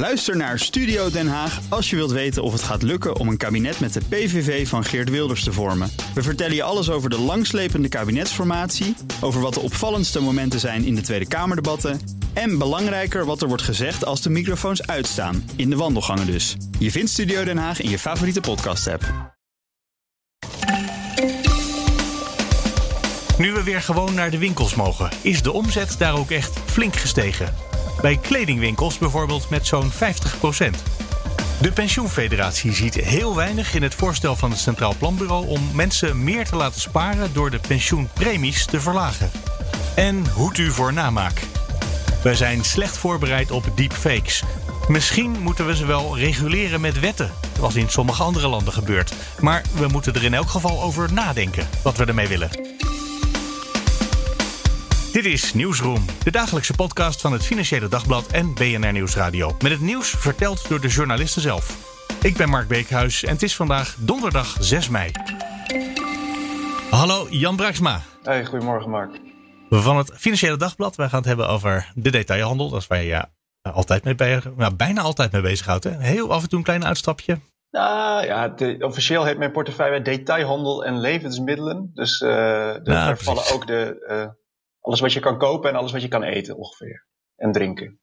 Luister naar Studio Den Haag als je wilt weten of het gaat lukken om een kabinet met de PVV van Geert Wilders te vormen. We vertellen je alles over de langslepende kabinetsformatie, over wat de opvallendste momenten zijn in de Tweede Kamerdebatten en belangrijker wat er wordt gezegd als de microfoons uitstaan, in de wandelgangen dus. Je vindt Studio Den Haag in je favoriete podcast-app. Nu we weer gewoon naar de winkels mogen, is de omzet daar ook echt flink gestegen. Bij kledingwinkels bijvoorbeeld met zo'n 50% De Pensioenfederatie ziet heel weinig in het voorstel van het Centraal Planbureau om mensen meer te laten sparen door de pensioenpremies te verlagen. En hoed u voor namaak. Wij zijn slecht voorbereid op deepfakes. Misschien moeten we ze wel reguleren met wetten, zoals in sommige andere landen gebeurt. Maar we moeten er in elk geval over nadenken wat we ermee willen. Dit is Nieuwsroom, de dagelijkse podcast van het Financiële Dagblad en BNR Nieuwsradio. Met het nieuws verteld door de journalisten zelf. Ik ben Mark Beekhuis en het is vandaag donderdag 6 mei. Hallo Jan Braksma. Hey, goedemorgen Mark. Van het Financiële Dagblad. Wij gaan het hebben over de detailhandel. Dat is waar je ja, altijd mee bij, nou, bijna altijd mee bezighoudt. Hè? Heel af en toe een klein uitstapje. Nou ja, officieel heet mijn portefeuille detailhandel en levensmiddelen. Dus uh, daar vallen ook de, uh, alles wat je kan kopen en alles wat je kan eten ongeveer. En drinken.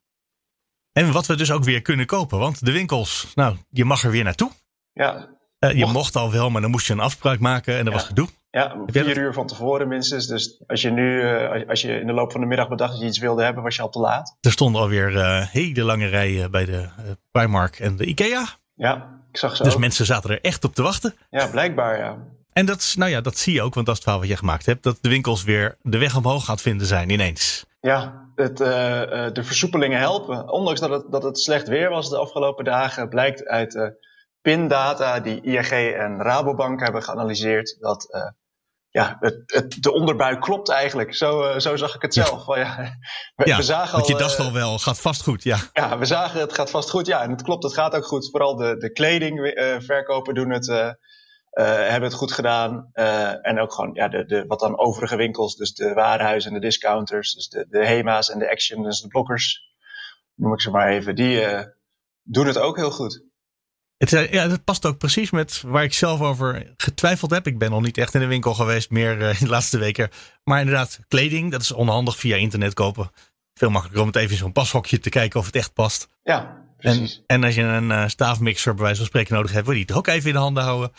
En wat we dus ook weer kunnen kopen. Want de winkels, nou, je mag er weer naartoe. Ja. Uh, je mocht. al wel, maar dan moest je een afspraak maken en dat was gedoe. Ja, vier uur van tevoren minstens. Dus als je nu, uh, als je in de loop van de middag bedacht dat je iets wilde hebben, was je al te laat. Er stonden alweer uh, hele lange rijen bij de Primark en de Ikea. Ja, ik zag zo. Dus mensen zaten er echt op te wachten. Ja, blijkbaar ja. En dat, nou ja, dat zie je ook, want dat is het verhaal wat je gemaakt hebt. Dat de winkels weer de weg omhoog gaat vinden zijn ineens. Ja, het, uh, de versoepelingen helpen. Ondanks dat het, dat het slecht weer was de afgelopen dagen, blijkt uit uh, pindata die ING en Rabobank hebben geanalyseerd dat uh, ja, het, het, de onderbuik klopt eigenlijk. Zo, zo zag ik het zelf. Ja. ja, we, ja, we zagen want je al, dacht al wel, gaat vast goed. Ja. ja, we zagen het gaat vast goed. Ja, en het klopt, het gaat ook goed. Vooral de, de kledingverkopen doen het hebben het goed gedaan. Uh, en ook gewoon ja, de, de, wat dan overige winkels, dus de warenhuizen en de discounters, dus de, de HEMA's en de Action, dus de blokkers, noem ik ze maar even, die uh, doen het ook heel goed. Het, ja, het past ook precies met waar ik zelf over getwijfeld heb. Ik ben nog niet echt in de winkel geweest, meer in de laatste weken. Maar inderdaad, kleding, dat is onhandig via internet kopen. Veel makkelijker om het even in zo'n pashokje te kijken of het echt past. Ja, precies. En, en als je een staafmixer bij wijze van spreken nodig hebt, wil je die toch ook even in de handen houden.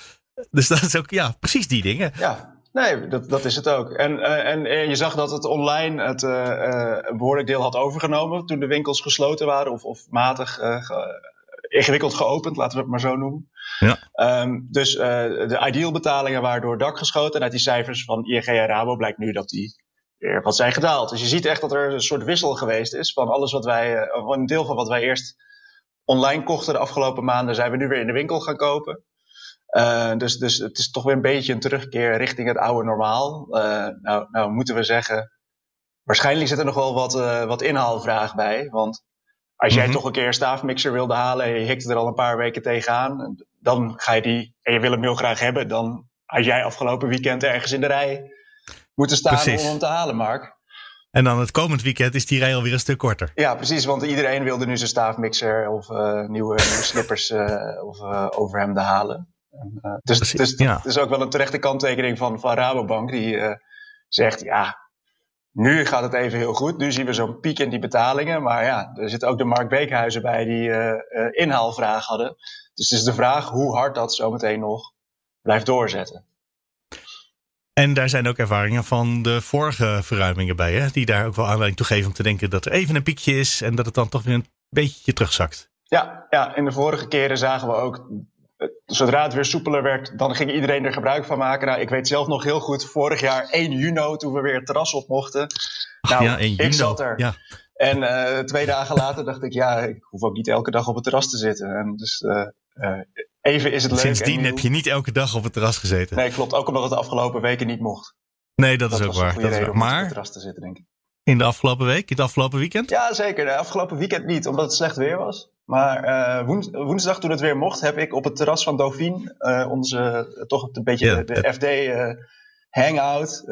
Dus dat is ook, ja, precies die dingen. Ja, nee, dat, dat is het ook. En, uh, en, en, je zag dat het online het uh, een behoorlijk deel had overgenomen toen de winkels gesloten waren of, of matig ge ingewikkeld geopend, laten we het maar zo noemen. Ja. Um, dus de ideal betalingen waren door het dak geschoten. En uit die cijfers van ING en Rabo blijkt nu dat die weer wat zijn gedaald. Dus je ziet echt dat er een soort wissel geweest is van alles wat wij, een deel van wat wij eerst online kochten de afgelopen maanden, zijn we nu weer in de winkel gaan kopen. Uh, dus, dus het is toch weer een beetje een terugkeer richting het oude normaal. Uh, nou, nou moeten we zeggen, waarschijnlijk zit er nog wel wat, uh, wat inhaalvraag bij. Want als jij mm -hmm. toch een keer een staafmixer wilde halen en je hikte er al een paar weken tegenaan, dan ga je die, en je wil hem heel graag hebben, dan had jij afgelopen weekend ergens in de rij moeten staan precies. om hem te halen, Mark. En dan het komend weekend is die rij alweer een stuk korter. Ja, precies. Want iedereen wilde nu zijn staafmixer of nieuwe, nieuwe slippers of overhemden halen. En, dus ja. is ook wel een terechte kanttekening van, van Rabobank, die uh, zegt: ja, nu gaat het even heel goed. Nu zien we zo'n piek in die betalingen. Maar ja, er zitten ook de Mark Beekhuizen bij die uh, inhaalvraag hadden. Dus het is de vraag hoe hard dat zometeen nog blijft doorzetten. En daar zijn ook ervaringen van de vorige verruimingen bij, hè? die daar ook wel aanleiding toe geven om te denken dat er even een piekje is en dat het dan toch weer een beetje terugzakt. Ja, ja, in de vorige keren zagen we ook zodra het weer soepeler werd, dan ging iedereen er gebruik van maken. Nou, ik weet zelf nog heel goed, vorig jaar 1 juni, toen we weer het terras op mochten. Nou, ja, ik zat er. Ja. En uh, twee dagen later dacht ik, ja, ik hoef ook niet elke dag op het terras te zitten. En dus uh, uh, even is het leuk. Sindsdien heb je niet elke dag op het terras gezeten. Nee, klopt. Ook omdat het de afgelopen weken niet mocht. Nee, dat, dat is ook waar. Dat is waar. Maar op het terras te zitten, denk ik. In de afgelopen week, in het afgelopen weekend? Ja, zeker. De afgelopen weekend niet, omdat het slecht weer was. Maar uh, woens, woensdag, toen het weer mocht, heb ik op het terras van Dauphine, uh, onze toch een beetje de, FD hangout,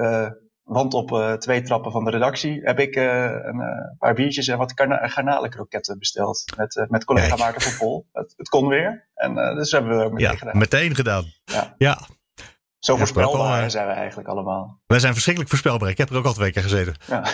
want op twee trappen van de redactie heb ik een paar biertjes en wat garnalenkroketten besteld. Met, met collega. Maarten van Pol. Het, het, kon weer. En dus hebben we meteen ja, gedaan. meteen gedaan. Ja. ja. Zo voorspelbaar zijn we eigenlijk allemaal. Wij zijn verschrikkelijk voorspelbaar. Ik heb er ook al twee keer gezeten. Ja.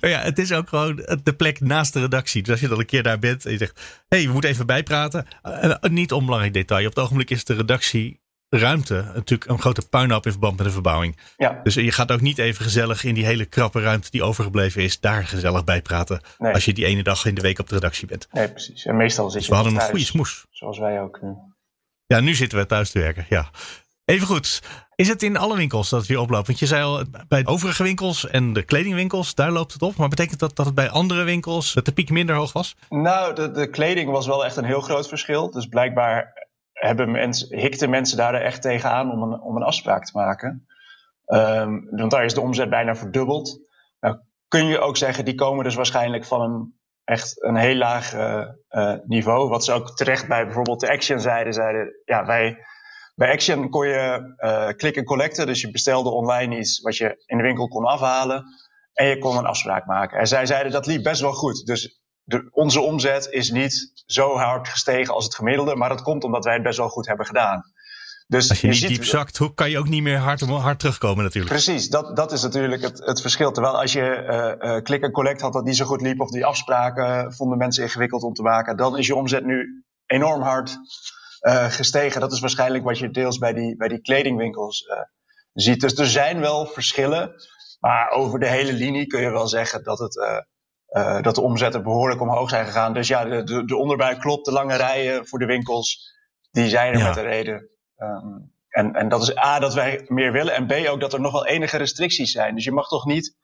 ja, het is ook gewoon de plek naast de redactie. Dus als je dan een keer daar bent en je zegt... hé, hey, we moeten even bijpraten. Uh, niet onbelangrijk detail. Op het ogenblik is de redactie ruimte natuurlijk een grote puinhoop in verband met de verbouwing. Ja. Dus je gaat ook niet even gezellig in die hele krappe ruimte die overgebleven is, daar gezellig bij praten. Als je die ene dag in de week op de redactie bent. Nee, precies. En meestal zit dus je we hadden een goede smoes. Zoals wij ook nu. Ja, nu zitten we thuis te werken. Ja. Even goed. Is het in alle winkels dat het weer oploopt? Want je zei al, bij de overige winkels en de kledingwinkels, daar loopt het op. Maar betekent dat dat het bij andere winkels dat de piek minder hoog was? Nou, de, de kleding was wel echt een heel groot verschil. Dus blijkbaar hebben mensen, hikten mensen daar echt tegenaan om een, om een afspraak te maken. Um, want daar is de omzet bijna verdubbeld. Nou, kun je ook zeggen, die komen dus waarschijnlijk van een echt een heel laag uh, niveau. Wat ze ook terecht bij bijvoorbeeld de Action zeiden. zeiden ja, wij, bij Action kon je uh, click en collecten. Dus je bestelde online iets wat je in de winkel kon afhalen. En je kon een afspraak maken. En zij zeiden dat liep best wel goed. Dus de, onze omzet is niet zo hard gestegen als het gemiddelde. Maar dat komt omdat wij het best wel goed hebben gedaan. Dus Als je, niet diep zakt, hoe kan je ook niet meer hard, hard terugkomen natuurlijk. Precies, dat, dat is natuurlijk het, het verschil. Terwijl als je uh, uh, click en collect had dat niet zo goed liep... of die afspraken vonden mensen ingewikkeld om te maken... dan is je omzet nu enorm hard uh, gestegen. Dat is waarschijnlijk wat je deels bij die, bij die kledingwinkels ziet. Dus er zijn wel verschillen. Maar over de hele linie kun je wel zeggen dat, het, dat de omzetten behoorlijk omhoog zijn gegaan. Dus ja, de, de, de onderbuik klopt. De lange rijen voor de winkels, die zijn er met de reden. Um, en, en dat is A, dat wij meer willen. En B, ook dat er nog wel enige restricties zijn. Dus je mag toch niet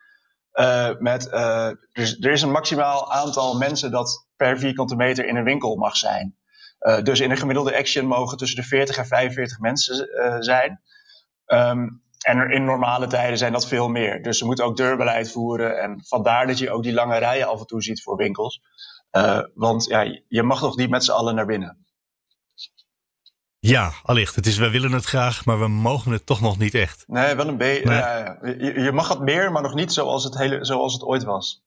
uh, met. Uh, dus er is een maximaal aantal mensen dat per vierkante meter in een winkel mag zijn. Uh, dus in een gemiddelde action mogen tussen de 40 en 45 mensen zijn. Um, en in normale tijden zijn dat veel meer. Dus ze moeten ook deurbeleid voeren. En vandaar dat je ook die lange rijen af en toe ziet voor winkels. want ja, je mag toch niet met z'n allen naar binnen. Ja, allicht. Het is, we willen het graag, maar we mogen het toch nog niet echt. Nee, wel een beetje. je, je, mag het meer, maar nog niet zoals het, hele, zoals het ooit was.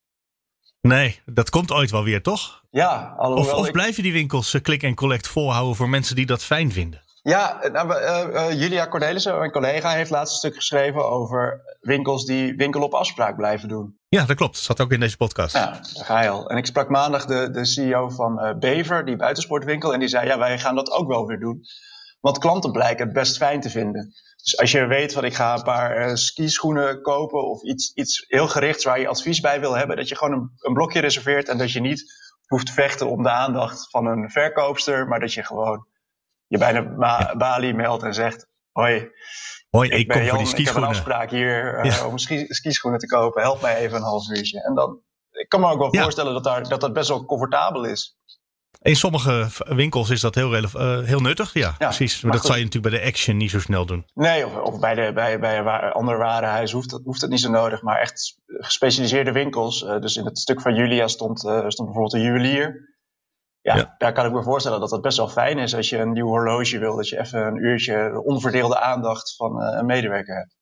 Nee, dat komt ooit wel weer, toch? Ja, alhoewel. Of, of blijven die winkels uh, click en collect volhouden voor mensen die dat fijn vinden? Ja, nou, uh, uh, Julia Cornelissen, mijn collega, heeft laatst een stuk geschreven over winkels die winkel op afspraak blijven doen. Ja, dat klopt. Dat zat ook in deze podcast. Ja, daar ga je al. En ik sprak maandag de, de CEO van Bever, die buitensportwinkel, en die zei: Ja, wij gaan dat ook wel weer doen. Want klanten blijken het best fijn te vinden. Dus als je weet van ik ga een paar uh, skischoenen kopen of iets, iets heel gerichts waar je advies bij wil hebben, dat je gewoon een, een blokje reserveert en dat je niet hoeft te vechten om de aandacht van een verkoopster, maar dat je gewoon je bij de ja. balie meldt en zegt: Hoi, Hoi, ik, kom Jan, voor die skischoenen. Ik heb een afspraak hier uh, om ski, skischoenen te kopen. Help mij even een half uurtje. En dan, ik kan me ook wel ja. voorstellen dat, daar, dat dat best wel comfortabel is. In sommige winkels is dat heel, uh, heel nuttig. Ja, precies. Maar dat zou je natuurlijk bij de Action niet zo snel doen. Nee, of, of bij, de, bij, bij een ander warenhuis hoeft dat, hoeft dat niet zo nodig. Maar echt gespecialiseerde winkels. Uh, dus in het stuk van Julia stond, stond bijvoorbeeld een juwelier. Ja, ja, daar kan ik me voorstellen dat dat best wel fijn is als je een nieuw horloge wil. Dat je even een uurtje onverdeelde aandacht van een medewerker hebt.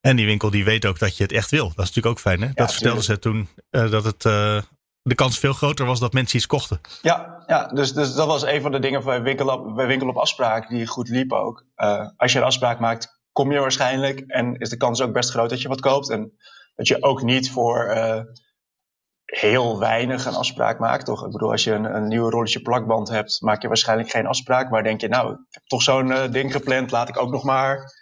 En die winkel die weet ook dat je het echt wil. Dat is natuurlijk ook fijn. Hè? dat vertelden ze toen dat het de kans veel groter was dat mensen iets kochten. Ja, ja dus, dus dat was een van de dingen bij winkel op, bij winkel op afspraak die goed liep ook. Uh, als je een afspraak maakt, kom je waarschijnlijk. En is de kans ook best groot dat je wat koopt. En dat je ook niet voor heel weinig een afspraak maakt. Toch? Ik bedoel, als je een, een nieuw rolletje plakband hebt, maak je waarschijnlijk geen afspraak. Maar denk je, nou, ik heb toch zo'n uh, ding gepland, laat ik ook nog maar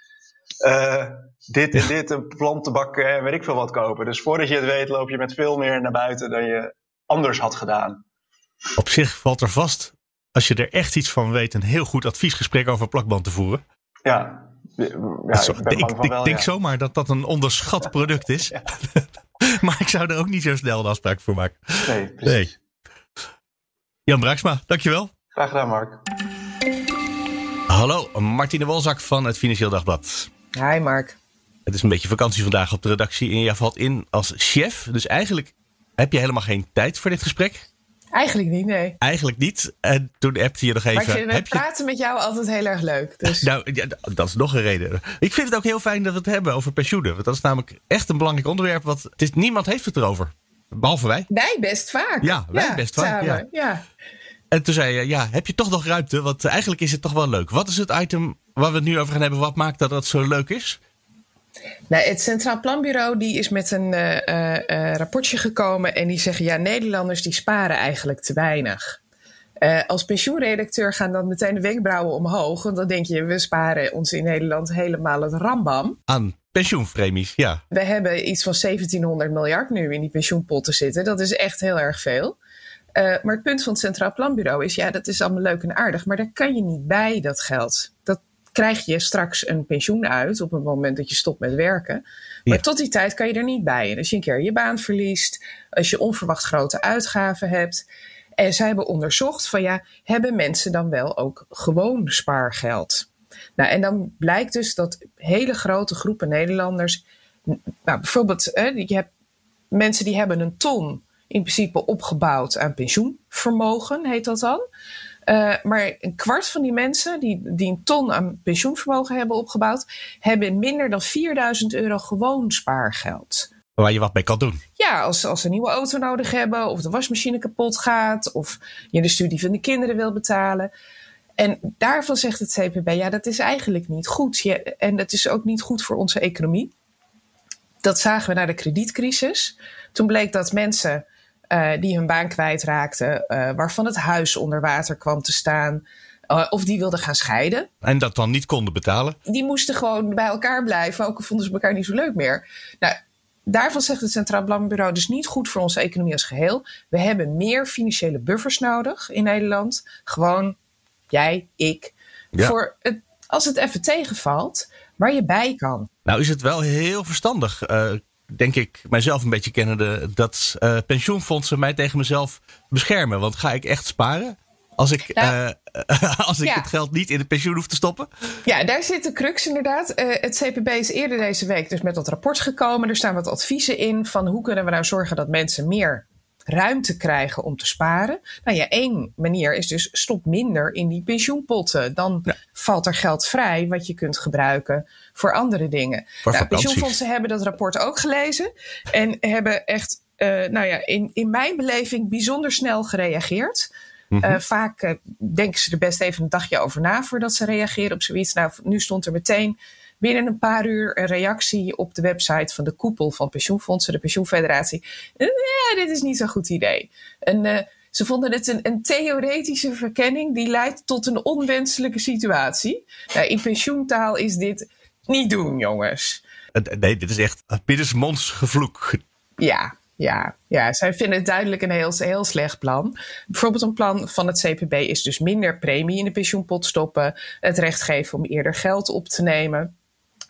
dit en dit, een plantenbak en weet ik veel wat kopen. Dus voordat je het weet, loop je met veel meer naar buiten dan je anders had gedaan. Op zich valt er vast, als je er echt iets van weet, een heel goed adviesgesprek over plakband te voeren. Ja, ja ik, ik, denk zomaar dat dat een onderschat product is. maar ik zou er ook niet zo snel een afspraak voor maken. Nee, precies. Nee. Jan Braaksma, dankjewel. Graag gedaan, Mark. Hallo, Martine Wolzak van het Financieel Dagblad. Hi, Mark. Het is een beetje vakantie vandaag op de redactie en jij valt in als chef. Dus eigenlijk heb je helemaal geen tijd voor dit gesprek? Eigenlijk niet, nee. Eigenlijk niet. En toen appte je nog even. Maar ik vind het praten met jou altijd heel erg leuk. Dus. nou, ja, dat is nog een reden. Ik vind het ook heel fijn dat we het hebben over pensioenen. Want dat is namelijk echt een belangrijk onderwerp. Want het is, niemand heeft het erover. Behalve wij. Wij best vaak. Ja, wij best vaak. Ja. ja. En toen zei je, ja, heb je toch nog ruimte? Want eigenlijk is het toch wel leuk. Wat is het item waar we het nu over gaan hebben? Wat maakt dat dat zo leuk is? Nou, het Centraal Planbureau die is met een uh, uh, rapportje gekomen en die zeggen ja, Nederlanders die sparen eigenlijk te weinig. Uh, als pensioenredacteur gaan dan meteen de wenkbrauwen omhoog. Want dan denk je, we sparen ons in Nederland helemaal het rambam. Aan pensioenpremies, ja. We hebben iets van 1700 miljard nu in die pensioenpotten zitten. Dat is echt heel erg veel. Maar het punt van het Centraal Planbureau is, ja, dat is allemaal leuk en aardig, maar daar kan je niet bij, dat geld. Dat krijg je straks een pensioen uit op het moment dat je stopt met werken. Maar tot die tijd kan je er niet bij. En als je een keer je baan verliest, als je onverwacht grote uitgaven hebt. En zij hebben onderzocht van ja, hebben mensen dan wel ook gewoon spaargeld? Nou, en dan blijkt dus dat hele grote groepen Nederlanders, nou, bijvoorbeeld, je hebt mensen die hebben een ton in principe opgebouwd aan pensioenvermogen, heet dat dan. Uh, maar een kwart van die mensen die, die een ton aan pensioenvermogen hebben opgebouwd, hebben minder dan 4000 euro gewoon spaargeld. Waar je wat mee kan doen. Ja, als, als ze een nieuwe auto nodig hebben, of de wasmachine kapot gaat, of je de studie van de kinderen wil betalen. En daarvan zegt het CPB, ja, dat is eigenlijk niet goed. Je, en dat is ook niet goed voor onze economie. Dat zagen we na de kredietcrisis. Toen bleek dat mensen uh, die hun baan kwijtraakten, uh, waarvan het huis onder water kwam te staan. Uh, of die wilden gaan scheiden. En dat dan niet konden betalen? Die moesten gewoon bij elkaar blijven, ook al vonden ze elkaar niet zo leuk meer. Nou, daarvan zegt het Centraal Planbureau dus niet goed voor onze economie als geheel. We hebben meer financiële buffers nodig in Nederland. Gewoon jij, ik. Ja. Voor het, als het even tegenvalt, waar je bij kan. Nou is het wel heel verstandig, uh, denk ik, mijzelf een beetje kennende, dat uh, pensioenfondsen mij tegen mezelf beschermen. Want ga ik echt sparen? Als ik, nou, uh, als ik ja. het geld niet in de pensioen hoef te stoppen? Ja, daar zit de crux inderdaad. Uh, het CPB is eerder deze week dus met dat rapport gekomen. Er staan wat adviezen in van hoe kunnen we nou zorgen dat mensen meer ruimte krijgen om te sparen. Nou ja, één manier is dus stop minder in die pensioenpotten. Dan ja. valt er geld vrij wat je kunt gebruiken voor andere dingen. Voor nou, pensioenfondsen hebben dat rapport ook gelezen en hebben echt, uh, nou ja, in, in mijn beleving bijzonder snel gereageerd. Mm -hmm. uh, vaak uh, denken ze er best even een dagje over na voordat ze reageren op zoiets. Nou, nu stond er meteen binnen een paar uur een reactie op de website van de koepel van pensioenfondsen, de Pensioenfederatie. Nee, dit is niet zo'n goed idee. En uh, ze vonden het een, een, theoretische verkenning die leidt tot een onwenselijke situatie. Nou, in pensioentaal is dit niet doen, jongens. Nee, dit is echt biddensmonds gevloek. Ja, ja, ja, zij vinden het duidelijk een heel, heel slecht plan. Bijvoorbeeld een plan van het CPB is dus minder premie in de pensioenpot stoppen, het recht geven om eerder geld op te nemen.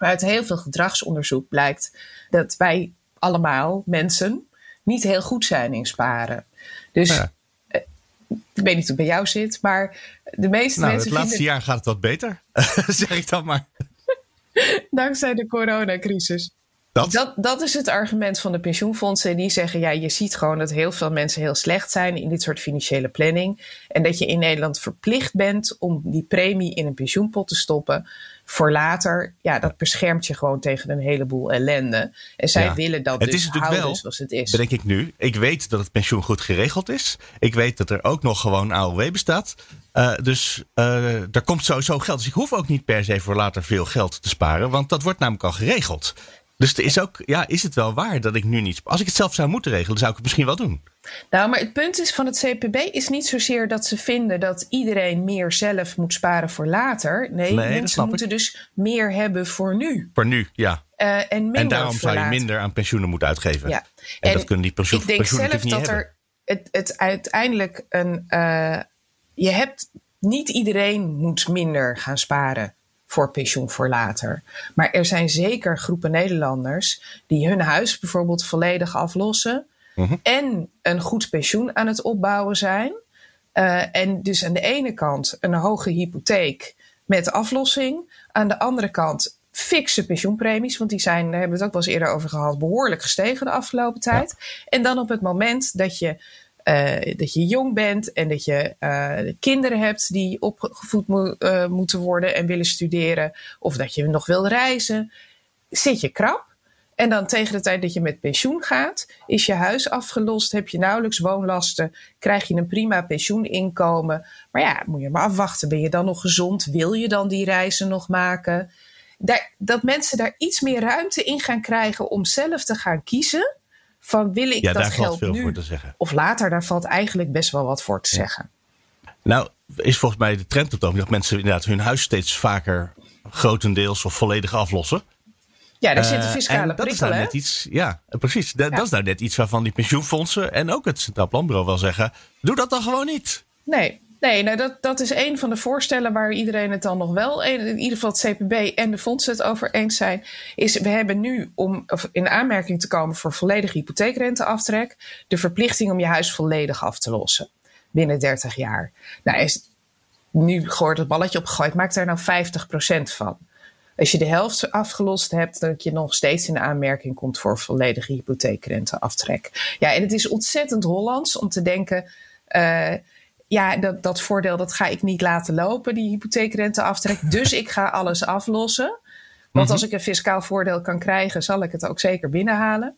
Maar uit heel veel gedragsonderzoek blijkt dat wij allemaal, mensen, niet heel goed zijn in sparen. Dus ja. Eh, ik weet niet hoe het bij jou zit, maar de meeste nou, mensen. Het laatste jaar gaat het wat beter, zeg ik dan maar. Dankzij de coronacrisis. Dat? dat? Dat, is het argument van de pensioenfondsen. Die zeggen, ja, je ziet gewoon dat heel veel mensen heel slecht zijn in dit soort financiële planning. En dat je in Nederland verplicht bent om die premie in een pensioenpot te stoppen voor later. Ja, dat beschermt je gewoon tegen een heleboel ellende. En zij ja. willen dat het dus is natuurlijk houden wel, zoals het is. Bedenk ik nu. Ik weet dat het pensioen goed geregeld is. Ik weet dat er ook nog gewoon AOW bestaat. Uh, dus uh, er komt sowieso geld. Dus ik hoef ook niet per se voor later veel geld te sparen. Want dat wordt namelijk al geregeld. Dus er is, ook, ja, is het wel waar dat ik nu niet. Als ik het zelf zou moeten regelen, zou ik het misschien wel doen. Nou, maar het punt is van het CPB is niet zozeer dat ze vinden dat iedereen meer zelf moet sparen voor later. Nee, mensen moeten dus meer hebben voor nu. Voor nu, ja. Uh, en, En daarom zou je later. minder aan pensioenen moeten uitgeven. Ja. En, dat kunnen die pensioen, ik denk pensioenen zelf dat hebben. er het, het uiteindelijk een. Uh, je hebt niet iedereen moet minder gaan sparen voor pensioen voor later. Maar er zijn zeker groepen Nederlanders die hun huis bijvoorbeeld volledig aflossen Mhm. en een goed pensioen aan het opbouwen zijn. Uh, en dus aan de ene kant een hoge hypotheek met aflossing. Aan de andere kant fikse pensioenpremies, want die zijn, daar hebben we het ook wel eens eerder over gehad, behoorlijk gestegen de afgelopen tijd. En dan op het moment dat je uh, dat je jong bent en dat je uh, kinderen hebt die opgevoed uh, moeten worden en willen studeren, of dat je nog wil reizen, zit je krap. En dan tegen de tijd dat je met pensioen gaat, is je huis afgelost, heb je nauwelijks woonlasten, krijg je een prima pensioeninkomen. Maar ja, moet je maar afwachten. Ben je dan nog gezond? Wil je dan die reizen nog maken? Dat mensen daar iets meer ruimte in gaan krijgen om zelf te gaan kiezen. Van wil ik ja, dat daar geld valt veel nu voor te zeggen. of later? Daar valt eigenlijk best wel wat voor te zeggen. Nou, is volgens mij de trend op het dat mensen inderdaad hun huis steeds vaker grotendeels of volledig aflossen. Ja, daar zit een Eh, fiscale en dat is prikkel, nou net iets, ja, eh, precies. Dat, Ja. dat is nou net iets waarvan die pensioenfondsen en ook het Centraal Planbureau wel zeggen: doe dat dan gewoon niet. Nee, nee nou dat, dat is een van de voorstellen waar iedereen het dan nog wel, in ieder geval het CPB en de fondsen het over eens zijn. Is we hebben nu om in aanmerking te komen voor volledige hypotheekrenteaftrek, de verplichting om je huis volledig af te lossen binnen 30 jaar. Nou, is nu wordt het balletje opgegooid, maak daar nou 50% van. Als je de helft afgelost hebt, dat je nog steeds in aanmerking komt voor volledige hypotheekrenteaftrek. Ja, en het is ontzettend Hollands om te denken. eh, ja, dat, dat voordeel dat ga ik niet laten lopen, die hypotheekrenteaftrek. Dus ik ga alles aflossen. Want als ik een fiscaal voordeel kan krijgen, zal ik het ook zeker binnenhalen.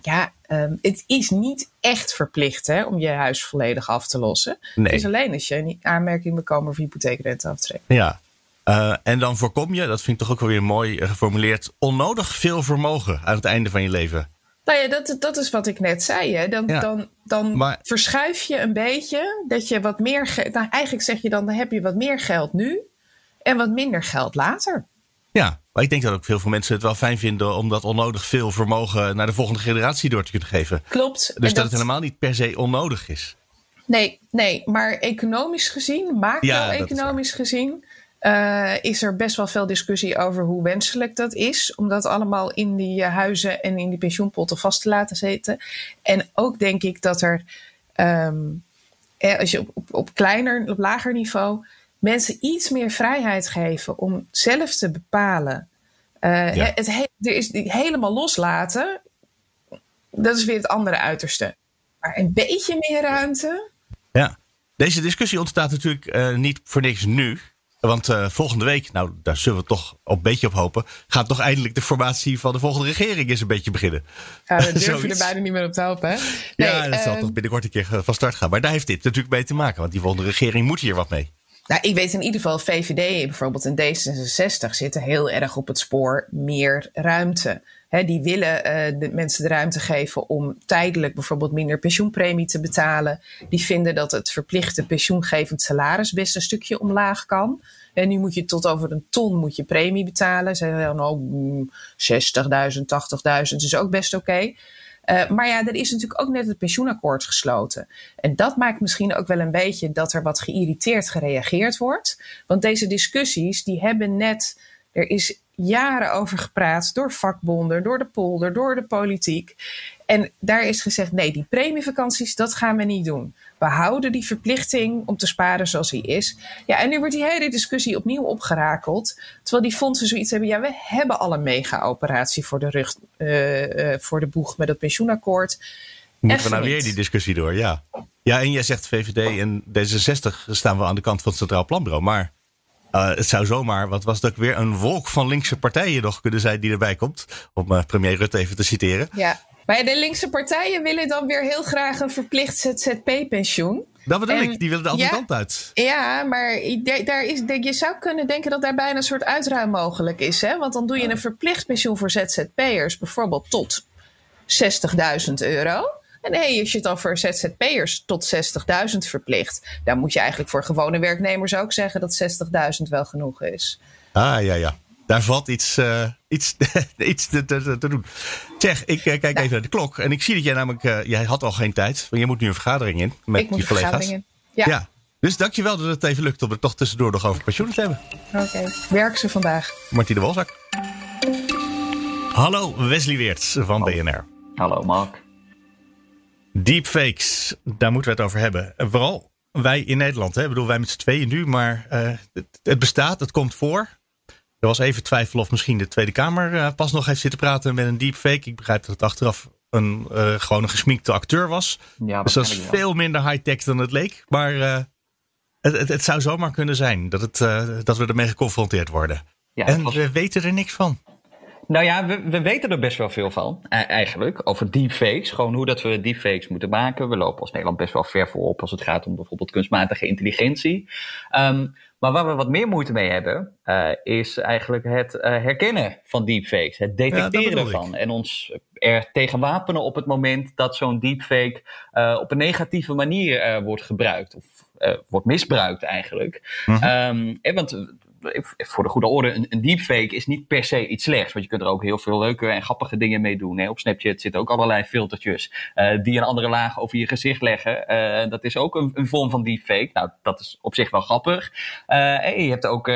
Ja, ehm, het is niet echt verplicht hè, om je huis volledig af te lossen. Nee. Het is alleen als je in aanmerking moet komen voor hypotheekrenteaftrek. Ja. Eh, en dan voorkom je, dat vind ik toch ook wel weer mooi eh, geformuleerd, onnodig veel vermogen aan het einde van je leven. Nou ja, dat, dat is wat ik net zei. Hè. Dan, Ja. dan, dan Maar- verschuif je een beetje dat je wat meer geld. Nou, eigenlijk zeg je dan, dan heb je wat meer geld nu en wat minder geld later. Ja, maar ik denk dat ook veel veel mensen het wel fijn vinden om dat onnodig veel vermogen naar de volgende generatie door te kunnen geven. Klopt. Dus dat, het helemaal niet per se onnodig is. Nee, nee, maar economisch gezien, macro-economisch gezien, eh, is er best wel veel discussie over hoe wenselijk dat is. Om dat allemaal in die eh, huizen en in die pensioenpotten vast te laten zitten. En ook denk ik dat er, ehm, eh, als je op, op, op kleiner, op lager niveau, mensen iets meer vrijheid geven om zelf te bepalen. Ja. het, he- er is die helemaal loslaten, dat is weer het andere uiterste. Maar een beetje meer ruimte. Ja. Deze discussie ontstaat natuurlijk niet voor niks nu. Want eh, volgende week, nou daar zullen we toch een beetje op hopen, gaat toch eindelijk de formatie van de volgende regering eens een beetje beginnen. Ja, we durven Zoiets. er bijna niet meer op te hopen. Hè? ja, dat zal ehm, toch binnenkort een keer eh, van start gaan. Maar daar heeft dit natuurlijk mee te maken, want die volgende regering moet hier wat mee. Nou, ik weet in ieder geval, VVD bijvoorbeeld en D66 zitten heel erg op het spoor meer ruimte. Die willen eh, de mensen de ruimte geven om tijdelijk bijvoorbeeld minder pensioenpremie te betalen. Die vinden dat het verplichte pensioengevend salaris best een stukje omlaag kan. En nu moet je tot over een ton moet je premie betalen. Ze zeggen dan mm, 60.000, 80.000 is ook best oké. Eh, maar ja, er is natuurlijk ook net het pensioenakkoord gesloten. En dat maakt misschien ook wel een beetje dat er wat geïrriteerd gereageerd wordt. Want deze discussies, die hebben net. Er is jaren over gepraat door vakbonden, door de polder, door de politiek. En daar is gezegd: nee, die premievakanties, dat gaan we niet doen. We houden die verplichting om te sparen zoals die is. Ja, en nu wordt die hele discussie opnieuw opgerakeld. Terwijl die fondsen zoiets hebben: ja, we hebben al een mega-operatie voor de rug, eh, eh, voor de boeg met het pensioenakkoord. Moeten we nou weer die discussie door, ja. Ja, en jij zegt VVD en D66 staan wel aan de kant van het Centraal Planbureau. Maar eh, het zou zomaar, wat was ook weer, een wolk van linkse partijen nog kunnen zijn die erbij komt. Om eh, premier Rutte even te citeren. Ja, maar de linkse partijen willen dan weer heel graag een verplicht ZZP-pensioen. Dat bedoel En- ik, die willen de andere ja. kant uit. Ja, maar daar is, je zou kunnen denken dat daar bijna een soort uitruim mogelijk is. Hè? Want dan doe je een verplicht pensioen voor ZZP'ers, bijvoorbeeld tot 60.000 euro. En nee, als je het dan voor ZZP'ers tot 60.000 verplicht, dan moet je eigenlijk voor gewone werknemers ook zeggen dat 60.000 wel genoeg is. Ah, ja, ja. Daar valt iets, eh, iets, iets te, te, te doen. Zeg, ik eh, kijk even naar de klok. En ik zie dat jij namelijk, eh, jij had al geen tijd. Want je moet nu een vergadering in met ik moet je de collega's. vergaderingen. Ja, Ja. Dus dankjewel dat het even lukt om het toch tussendoor nog over pensioen te hebben. oké. Werk ze vandaag. Martine Wolzak. Hallo, Wesley Weerts van BNR. Hallo Mark. Deepfakes, daar moeten we het over hebben. En vooral wij in Nederland. Hè? Ik bedoel, wij met z'n tweeën nu, maar eh, het, het bestaat, het komt voor. Er was even twijfel of misschien de Tweede Kamer eh, pas nog heeft zitten praten met een deepfake. Ik begrijp dat het achteraf een, uh, gewoon een gesminkte acteur was. Ja, dus dat is veel minder high-tech dan het leek. Maar het, het, het, zou zomaar kunnen zijn dat, het, dat we ermee geconfronteerd worden. Ja, en was... we weten er niks van. Nou ja, we, we, weten er best wel veel van, e-, eigenlijk. Over deepfakes. Gewoon hoe dat we deepfakes moeten maken. We lopen als Nederland best wel ver voorop als het gaat om bijvoorbeeld kunstmatige intelligentie. Um, maar waar we wat meer moeite mee hebben, uh, is eigenlijk het uh, herkennen van deepfakes. Het detecteren ervan. En ons er tegen wapenen op het moment dat zo'n deepfake uh, op een negatieve manier wordt gebruikt. Of wordt misbruikt eigenlijk. Mm -hmm. um, want voor de goede orde, een, een, deepfake is niet per se iets slechts. Want je kunt er ook heel veel leuke en grappige dingen mee doen. Op Snapchat zitten ook allerlei filtertjes uh, die een andere laag over je gezicht leggen. Uh, dat is ook een, vorm van deepfake. Nou, dat is op zich wel grappig. Uh, je hebt ook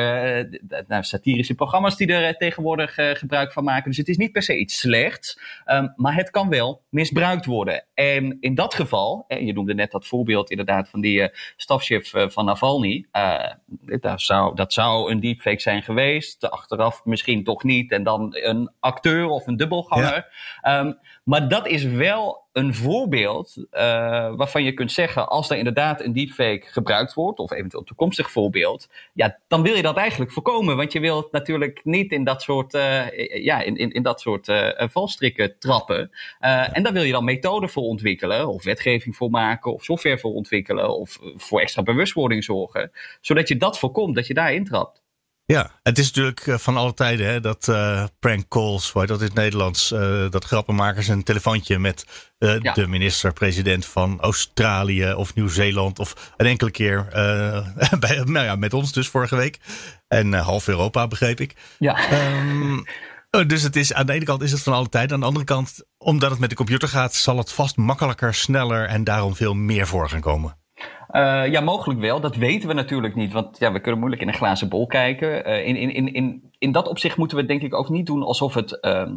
nou, satirische programma's die er tegenwoordig gebruik van maken. Dus het is niet per se iets slechts. Um, maar het kan wel misbruikt worden. En in dat geval, je noemde net dat voorbeeld inderdaad van die stafchef van Navalny. dat, zou, dat zou een deepfake zijn geweest. Achteraf misschien toch niet. En dan een acteur of een dubbelganger. Ehm, maar dat is wel een voorbeeld uh, waarvan je kunt zeggen, als er inderdaad een deepfake gebruikt wordt, of eventueel een toekomstig voorbeeld, ja, dan wil je dat eigenlijk voorkomen. Want je wilt natuurlijk niet in dat soort, uh, ja, in, in, in dat soort uh, valstrikken trappen. En daar wil je dan methoden voor ontwikkelen, of wetgeving voor maken, of software voor ontwikkelen, of voor extra bewustwording zorgen, zodat je dat voorkomt, dat je daar intrapt. Ja, het is natuurlijk eh, van alle tijden hè, dat uh, prank calls, waar dat in het Nederlands, uh, dat grappenmakers een telefoontje met uh, ja. de minister-president van Australië of Nieuw-Zeeland of een enkele keer bij, nou ja, met ons dus vorige week en half Europa begreep ik. Ja. Um, dus het is, aan de ene kant is het van alle tijden, aan de andere kant, omdat het met de computer gaat, zal het vast makkelijker, sneller en daarom veel meer voor gaan komen. Uh, ja, mogelijk wel. Dat weten we natuurlijk niet. Want ja, we kunnen moeilijk in een glazen bol kijken. Uh, in, in, in, in, in dat opzicht moeten we denk ik ook niet doen alsof het uh,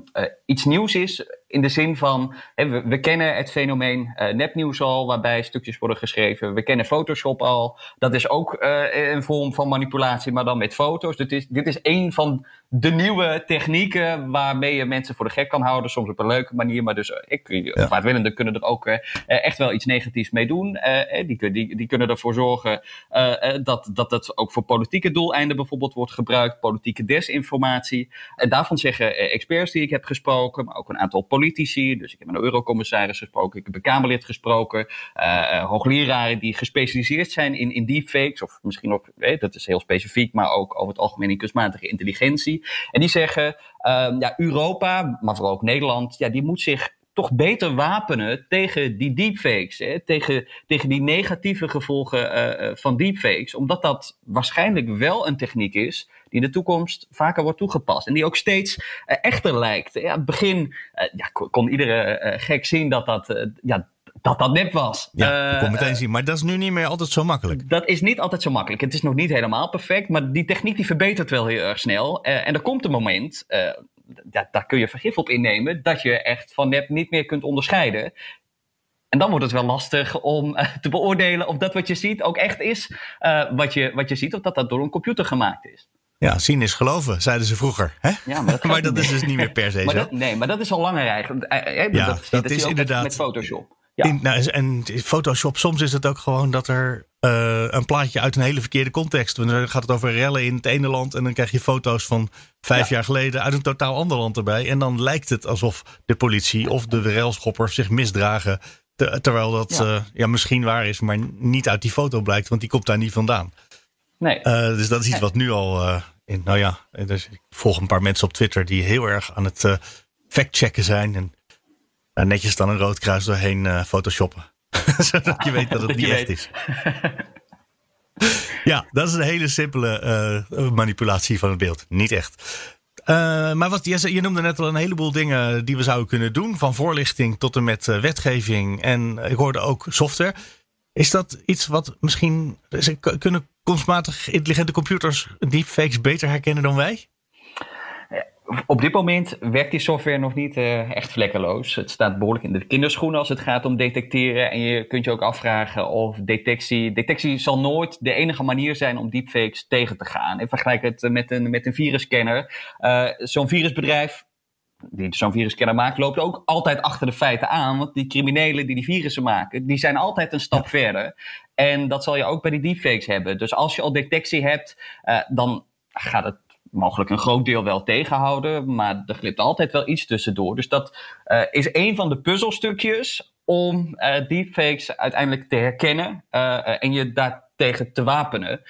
iets nieuws is. In de zin van, hè, we, we, kennen het fenomeen nepnieuws al, waarbij stukjes worden geschreven. We kennen Photoshop al. Dat is ook een vorm van manipulatie, maar dan met foto's. Dit is, dit is een van de nieuwe technieken waarmee je mensen voor de gek kan houden. Soms op een leuke manier, maar dus ik, ja. vaartwillenden kunnen er ook echt wel iets negatiefs mee doen. die, die, die kunnen ervoor zorgen uh, dat, dat het ook voor politieke doeleinden bijvoorbeeld wordt gebruikt, politieke desinformatie. En daarvan zeggen experts die ik heb gesproken, maar ook een aantal politici. Dus ik heb een eurocommissaris gesproken, ik heb een Kamerlid gesproken, uh, hoogleraren die gespecialiseerd zijn in, in deepfakes, of misschien ook, weet, dat is heel specifiek, maar ook over het algemeen in kunstmatige intelligentie. En die zeggen, uh, ja, Europa, maar vooral ook Nederland, ja, die moet zich toch beter wapenen tegen die deepfakes. Hè? Tegen, tegen die negatieve gevolgen uh, van deepfakes. Omdat dat waarschijnlijk wel een techniek is die in de toekomst vaker wordt toegepast. En die ook steeds uh, echter lijkt. Ja, het begin ja, kon, iedere gek zien dat dat, ja, dat dat nep was. Ja, ik kon meteen zien. Maar dat is nu niet meer altijd zo makkelijk. Dat is niet altijd zo makkelijk. Het is nog niet helemaal perfect. Maar die techniek die verbetert wel heel erg snel. en er komt een moment ja, daar kun je vergif op innemen dat je echt van nep niet meer kunt onderscheiden. En dan wordt het wel lastig om uh, te beoordelen of dat wat je ziet ook echt is uh, wat, je, wat je ziet, of dat dat door een computer gemaakt is. Ja, zien is geloven, zeiden ze vroeger. Hè? Ja, maar dat, maar dat is dus niet meer per se maar zo. nee, maar dat is al langer eigenlijk. Eh, ja, dat, dat, is inderdaad. Met Photoshop. Ja. In, nou, en Photoshop, soms is het ook gewoon dat er uh, een plaatje uit een hele verkeerde context. Dan gaat het over rellen in het ene land en dan krijg je foto's van vijf jaar geleden uit een totaal ander land erbij. En dan lijkt het alsof de politie of de relschoppers zich misdragen. terwijl dat ja. Uh, ja. misschien waar is, maar niet uit die foto blijkt, want die komt daar niet vandaan. Nee. Uh, dus dat is iets wat nu al. in, nou ja, dus ik volg een paar mensen op Twitter die heel erg aan het factchecken zijn. En nou, netjes dan een rood kruis doorheen uh, photoshoppen. Zodat je weet dat het niet echt is. ja, dat is een hele simpele uh, manipulatie van het beeld. Niet echt. Uh, maar wat, je, je, noemde net al een heleboel dingen die we zouden kunnen doen. Van voorlichting tot en met wetgeving. En ik hoorde ook software. Is dat iets wat misschien. Kunnen kunstmatig intelligente computers deepfakes beter herkennen dan wij? Op dit moment werkt die software nog niet uh, echt vlekkeloos. Het staat behoorlijk in de kinderschoenen als het gaat om detecteren. En je kunt je ook afvragen of detectie. Detectie zal nooit de enige manier zijn om deepfakes tegen te gaan. Ik vergelijk het met een, met een virusscanner. Uh, Zo'n virusbedrijf die zo'n virusscanner maakt, loopt ook altijd achter de feiten aan. Want die criminelen die die virussen maken, die zijn altijd een stap verder. En dat zal je ook bij die deepfakes hebben. Dus als je al detectie hebt, uh, dan gaat het mogelijk een groot deel wel tegenhouden. Maar er glipt altijd wel iets tussendoor. Dus dat uh, is een van de puzzelstukjes om uh, deepfakes uiteindelijk te herkennen uh, en je daartegen te wapenen.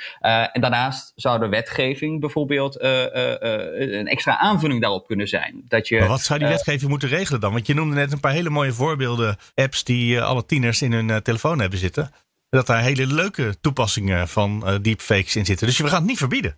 en daarnaast zou de wetgeving bijvoorbeeld een extra aanvulling daarop kunnen zijn. Dat je, maar wat zou die wetgeving moeten regelen dan? Want je noemde net een paar hele mooie voorbeelden, apps die alle tieners in hun telefoon hebben zitten. Dat daar hele leuke toepassingen van deepfakes in zitten. Dus we gaan het niet verbieden.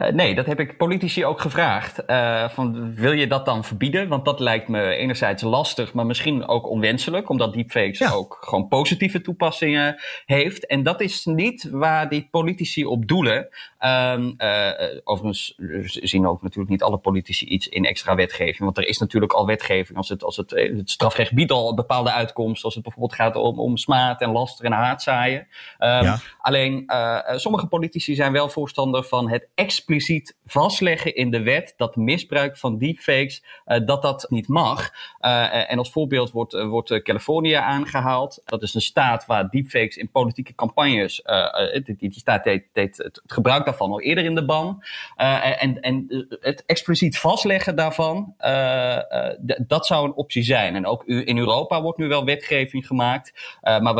Uh, nee, dat heb ik politici ook gevraagd. Uh, van, wil je dat dan verbieden? Want dat lijkt me enerzijds lastig, maar misschien ook onwenselijk, omdat deepfakes ja. ook gewoon positieve toepassingen heeft. En dat is niet waar die politici op doelen. Um, uh, overigens zien ook natuurlijk niet alle politici iets in extra wetgeving. Want er is natuurlijk al wetgeving als het, als het, het strafrecht biedt al bepaalde uitkomsten. Als het bijvoorbeeld gaat om, om smaad en laster en haatzaaien. Um, ja. Alleen sommige politici zijn wel voorstander van het expliciet vastleggen in de wet dat misbruik van deepfakes uh, dat dat niet mag. Uh, en als voorbeeld wordt, wordt Californië aangehaald. Dat is een staat waar deepfakes in politieke campagnes, die, die, staat deed, het, gebruik daarvan al eerder in de ban. en, en het expliciet vastleggen daarvan, dat zou een optie zijn. En ook in Europa wordt nu wel wetgeving gemaakt. maar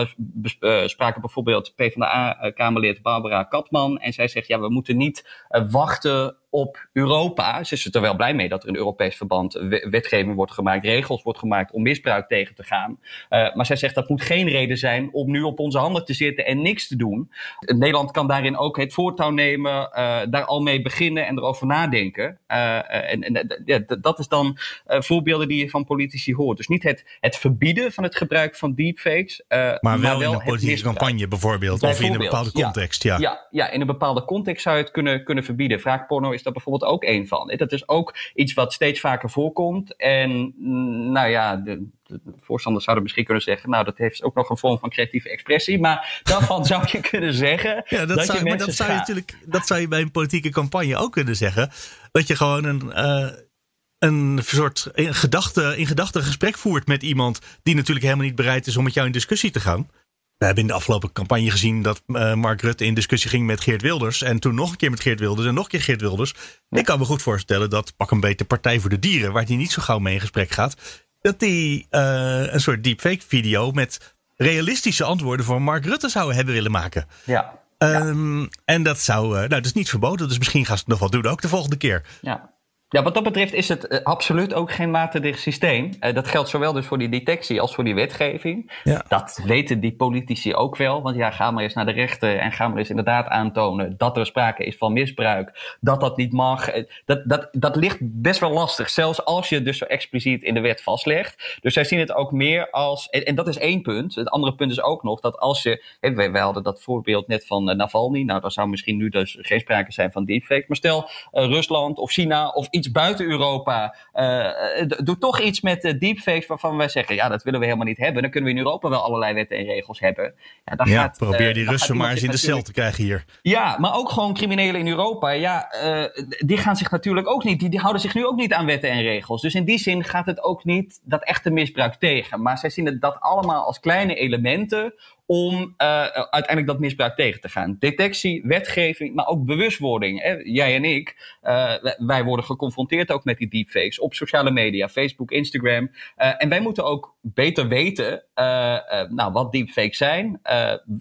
we spraken bijvoorbeeld PvdA-Kamerlid Barbara Katman. En zij zegt, ja, we moeten niet wachten op Europa. Ze is er wel blij mee dat er in Europees verband wetgeving wordt gemaakt, regels wordt gemaakt om misbruik tegen te gaan. Uh, maar zij zegt dat moet geen reden zijn om nu op onze handen te zitten en niks te doen. Nederland kan daarin ook het voortouw nemen, uh, daar al mee beginnen en erover nadenken. Uh, en, en ja, dat is dan voorbeelden die je van politici hoort. Dus niet het, het verbieden van het gebruik van deepfakes. maar, maar wel, wel in een politieke campagne bijvoorbeeld, bijvoorbeeld, of in een bepaalde context. Ja, ja. Ja, ja, in een bepaalde context zou je het kunnen, kunnen verbieden. Vraagporno is is daar bijvoorbeeld ook één van. Dat is ook iets wat steeds vaker voorkomt. En mm, nou ja, de, de voorstanders zouden misschien kunnen zeggen, nou dat heeft ook nog een vorm van creatieve expressie. Maar daarvan zou je kunnen zeggen. Ja, dat, zou, je maar dat zou je natuurlijk, dat zou je bij een politieke campagne ook kunnen zeggen. Dat je gewoon een. Uh, een soort in gedachte, in gedachte gesprek voert met iemand die natuurlijk helemaal niet bereid is om met jou in discussie te gaan. We hebben in de afgelopen campagne gezien dat uh, Mark Rutte in discussie ging met Geert Wilders. En toen nog een keer met Geert Wilders en nog een keer Geert Wilders. Ik kan me goed voorstellen dat pak een beetje Partij voor de Dieren, waar hij niet zo gauw mee in gesprek gaat, dat die uh, een soort deepfake video met realistische antwoorden voor Mark Rutte zouden hebben willen maken. Ja. Um, ja. En dat zou, uh, nou, dat is niet verboden, dus misschien gaan ze het nog wel doen, ook de volgende keer. Ja. Ja, wat dat betreft is het uh, absoluut ook geen waterdicht systeem. Uh, dat geldt zowel dus voor die detectie als voor die wetgeving. Ja. Dat weten die politici ook wel. Want ja, ga maar eens naar de rechter en ga maar eens inderdaad aantonen dat er sprake is van misbruik. Dat dat niet mag. Uh, dat, dat, dat ligt best wel lastig. Zelfs als je het dus zo expliciet in de wet vastlegt. Dus zij zien het ook meer als. En, en dat is één punt. Het andere punt is ook nog dat als je. Hey, wij, wij hadden dat voorbeeld net van Navalny. Nou, dan zou misschien nu dus geen sprake zijn van deepfake. Maar stel Rusland of China of iets buiten Europa uh, doet toch iets met deepfakes waarvan wij zeggen, ja, dat willen we helemaal niet hebben. Dan kunnen we in Europa wel allerlei wetten en regels hebben. Ja, dan ja gaat, probeer die Russen maar eens in de cel te krijgen hier. Ja, maar ook gewoon criminelen in Europa. Ja, die gaan zich natuurlijk ook niet, die, die houden zich nu ook niet aan wetten en regels. Dus in die zin gaat het ook niet dat echte misbruik tegen. Maar zij zien het dat allemaal als kleine elementen om uh, uiteindelijk dat misbruik tegen te gaan. Detectie, wetgeving, maar ook bewustwording. Hè? Jij en ik, uh, wij worden geconfronteerd ook met die deepfakes op sociale media, Facebook, Instagram. Uh, en wij moeten ook beter weten nou, wat deepfakes zijn,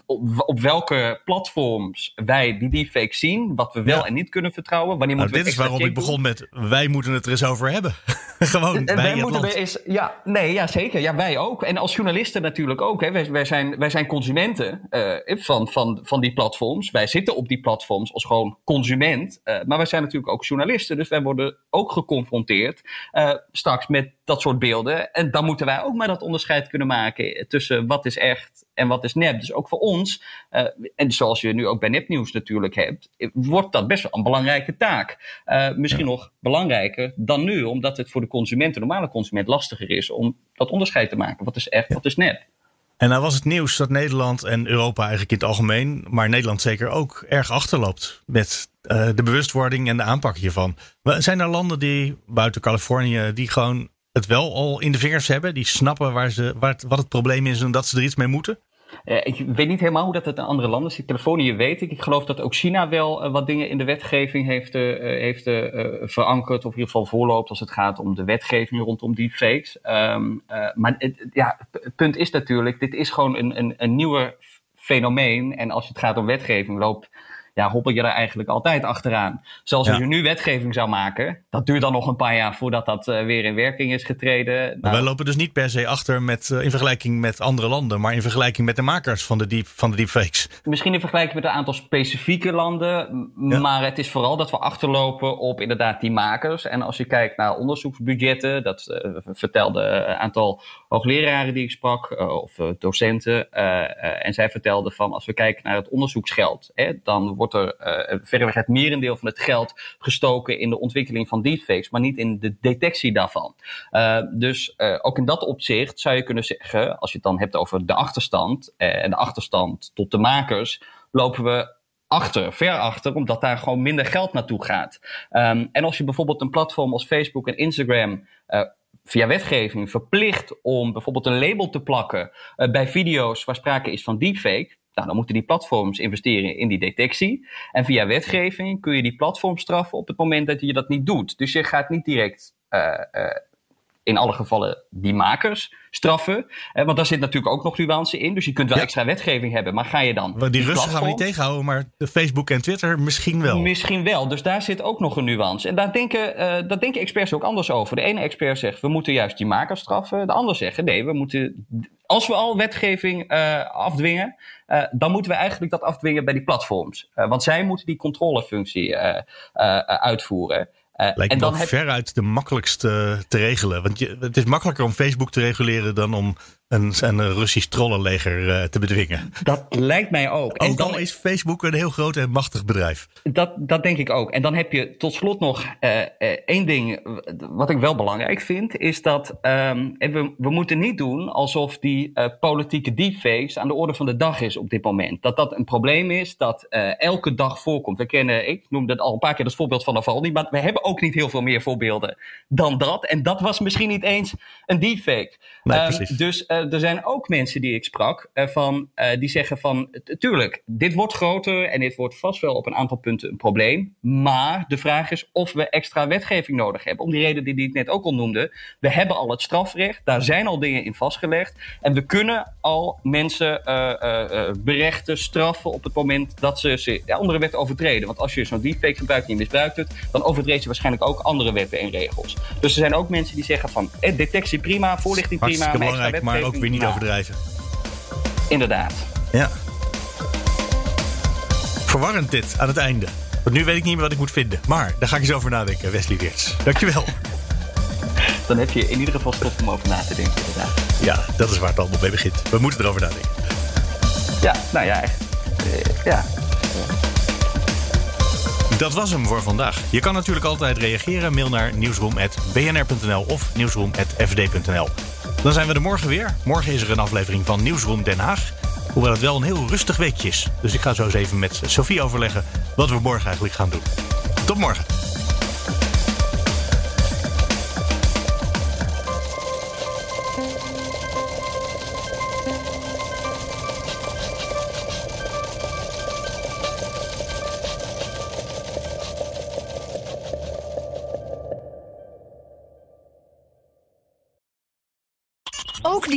op, op, welke platforms wij die deepfakes zien, wat we wel ja. en niet kunnen vertrouwen. Wanneer nou, moeten dit is waarom ik begon met wij moeten het er eens over hebben. Gewoon wij moeten er eens, ja, nee, ja, zeker. Ja, wij ook. En als journalisten natuurlijk ook. Hè. Wij, wij zijn, wij zijn consumenten uh, van, van, van die platforms. Wij zitten op die platforms als gewoon consument. Uh, maar wij zijn natuurlijk ook journalisten. Dus wij worden ook geconfronteerd uh, straks met dat soort beelden. En dan moeten wij ook maar dat onderscheid kunnen maken tussen wat is echt en wat is nep. Dus ook voor ons, en zoals je nu ook bij nepnieuws natuurlijk hebt, wordt dat best wel een belangrijke taak. misschien ja. nog belangrijker dan nu, omdat het voor de consument, de normale consument, lastiger is om dat onderscheid te maken. Wat is echt, ja. wat is nep. En nou was het nieuws dat Nederland en Europa eigenlijk in het algemeen, maar Nederland zeker ook, erg achterloopt met uh, de bewustwording en de aanpak hiervan. Zijn er landen die buiten Californië die gewoon het wel al in de vingers hebben? Die snappen waar ze, waar wat het probleem is en dat ze er iets mee moeten? Uh, ik weet niet helemaal hoe dat het in andere landen zit. Californië weet ik. Ik geloof dat ook China wel uh, wat dingen in de wetgeving heeft, uh, heeft verankerd. Of in ieder geval voorloopt als het gaat om de wetgeving rondom deepfakes. Um, maar het, ja, punt is natuurlijk, dit is gewoon een, een, een fenomeen. En als het gaat om wetgeving, loopt ja, hobbel je er eigenlijk altijd achteraan. Zoals als je nu wetgeving zou maken, dat duurt dan nog een paar jaar voordat dat uh, weer in werking is getreden. Nou, wij lopen dus niet per se achter met, uh, in vergelijking met andere landen, maar in vergelijking met de makers van de, deep, van de deepfakes. Misschien in vergelijking met een aantal specifieke landen, ja. maar het is vooral dat we achterlopen op inderdaad die makers. En als je kijkt naar onderzoeksbudgetten, dat uh, vertelde een aantal hoogleraren die ik sprak, of docenten, en zij vertelden van als we kijken naar het onderzoeksgeld, hè, dan wordt er verreweg het merendeel van het geld gestoken in de ontwikkeling van deepfakes, maar niet in de detectie daarvan. Dus ook in dat opzicht zou je kunnen zeggen, als je het dan hebt over de achterstand en de achterstand tot de makers, lopen we achter, ver achter, omdat daar gewoon minder geld naartoe gaat. Um, en als je bijvoorbeeld een platform als Facebook en Instagram via wetgeving verplicht om bijvoorbeeld een label te plakken uh, bij video's waar sprake is van deepfake, nou, dan moeten die platforms investeren in die detectie. En via wetgeving kun je die platform straffen op het moment dat je dat niet doet. Dus je gaat niet direct uh, in alle gevallen die makers straffen. Eh, want daar zit natuurlijk ook nog nuance in. Dus je kunt wel Ja. extra wetgeving hebben. Maar ga je dan. Die, die Russen gaan we niet tegenhouden, maar de Facebook en Twitter misschien wel. Misschien wel. Dus daar zit ook nog een nuance. En daar denken, daar denken experts ook anders over. De ene expert zegt, we moeten juist die makers straffen. De ander zegt, nee, we moeten... Als we al wetgeving eh, afdwingen, dan moeten we eigenlijk dat afdwingen bij die platforms. Want zij moeten die controlefunctie uitvoeren. Eh, Lijkt en me dan heb veruit de makkelijkste te regelen. Want je, het is makkelijker om Facebook te reguleren dan om een, een Russisch trollenleger eh, te bedwingen. dat lijkt mij ook. En Ook dan al is Facebook een heel groot en machtig bedrijf. Dat, dat denk ik ook. En dan heb je tot slot nog eh, één ding wat ik wel belangrijk vind, is dat ehm, we, we moeten niet doen alsof die politieke deepfakes aan de orde van de dag is op dit moment. Dat dat een probleem is dat elke dag voorkomt. We kennen, ik noemde het al een paar keer het voorbeeld van Navalny, maar we hebben ook niet heel veel meer voorbeelden dan dat. En dat was misschien niet eens een deepfake. Nee, Ehm, precies. dus er zijn ook mensen die ik sprak, eh, van, eh, die zeggen van, tuurlijk, dit wordt groter en dit wordt vast wel op een aantal punten een probleem. Maar de vraag is of we extra wetgeving nodig hebben. Om die reden die, die ik net ook al noemde. We hebben al het strafrecht, daar zijn al dingen in vastgelegd. En we kunnen al mensen eh, eh, eh, berechten, straffen op het moment dat ze, ze ja, andere wetten overtreden. Want als je zo'n deepfake gebruikt en je misbruikt het, dan overtreed je waarschijnlijk ook andere wetten en regels. Dus er zijn ook mensen die zeggen van, eh, detectie prima, voorlichting prima, maar extra maar ook weer niet nou, overdrijven. Inderdaad. Ja. Verwarrend dit aan het einde. Want nu weet ik niet meer wat ik moet vinden. Maar daar ga ik eens over nadenken, Wesley Weerts. Dankjewel. Dan heb je in ieder geval stof om over na te denken, inderdaad. Ja, dat is waar het allemaal mee begint. We moeten erover nadenken. Ja, nou ja, echt. Eh, ja. Dat was hem voor vandaag. Je kan natuurlijk altijd reageren. Mail naar nieuwsroom.bnr.nl of nieuwsroom.fd.nl. Dan zijn we er morgen weer. Morgen is er een aflevering van Nieuwsroom Den Haag. Hoewel het wel een heel rustig weekje is. Dus ik ga zo eens even met Sophie overleggen wat we morgen eigenlijk gaan doen. Tot morgen.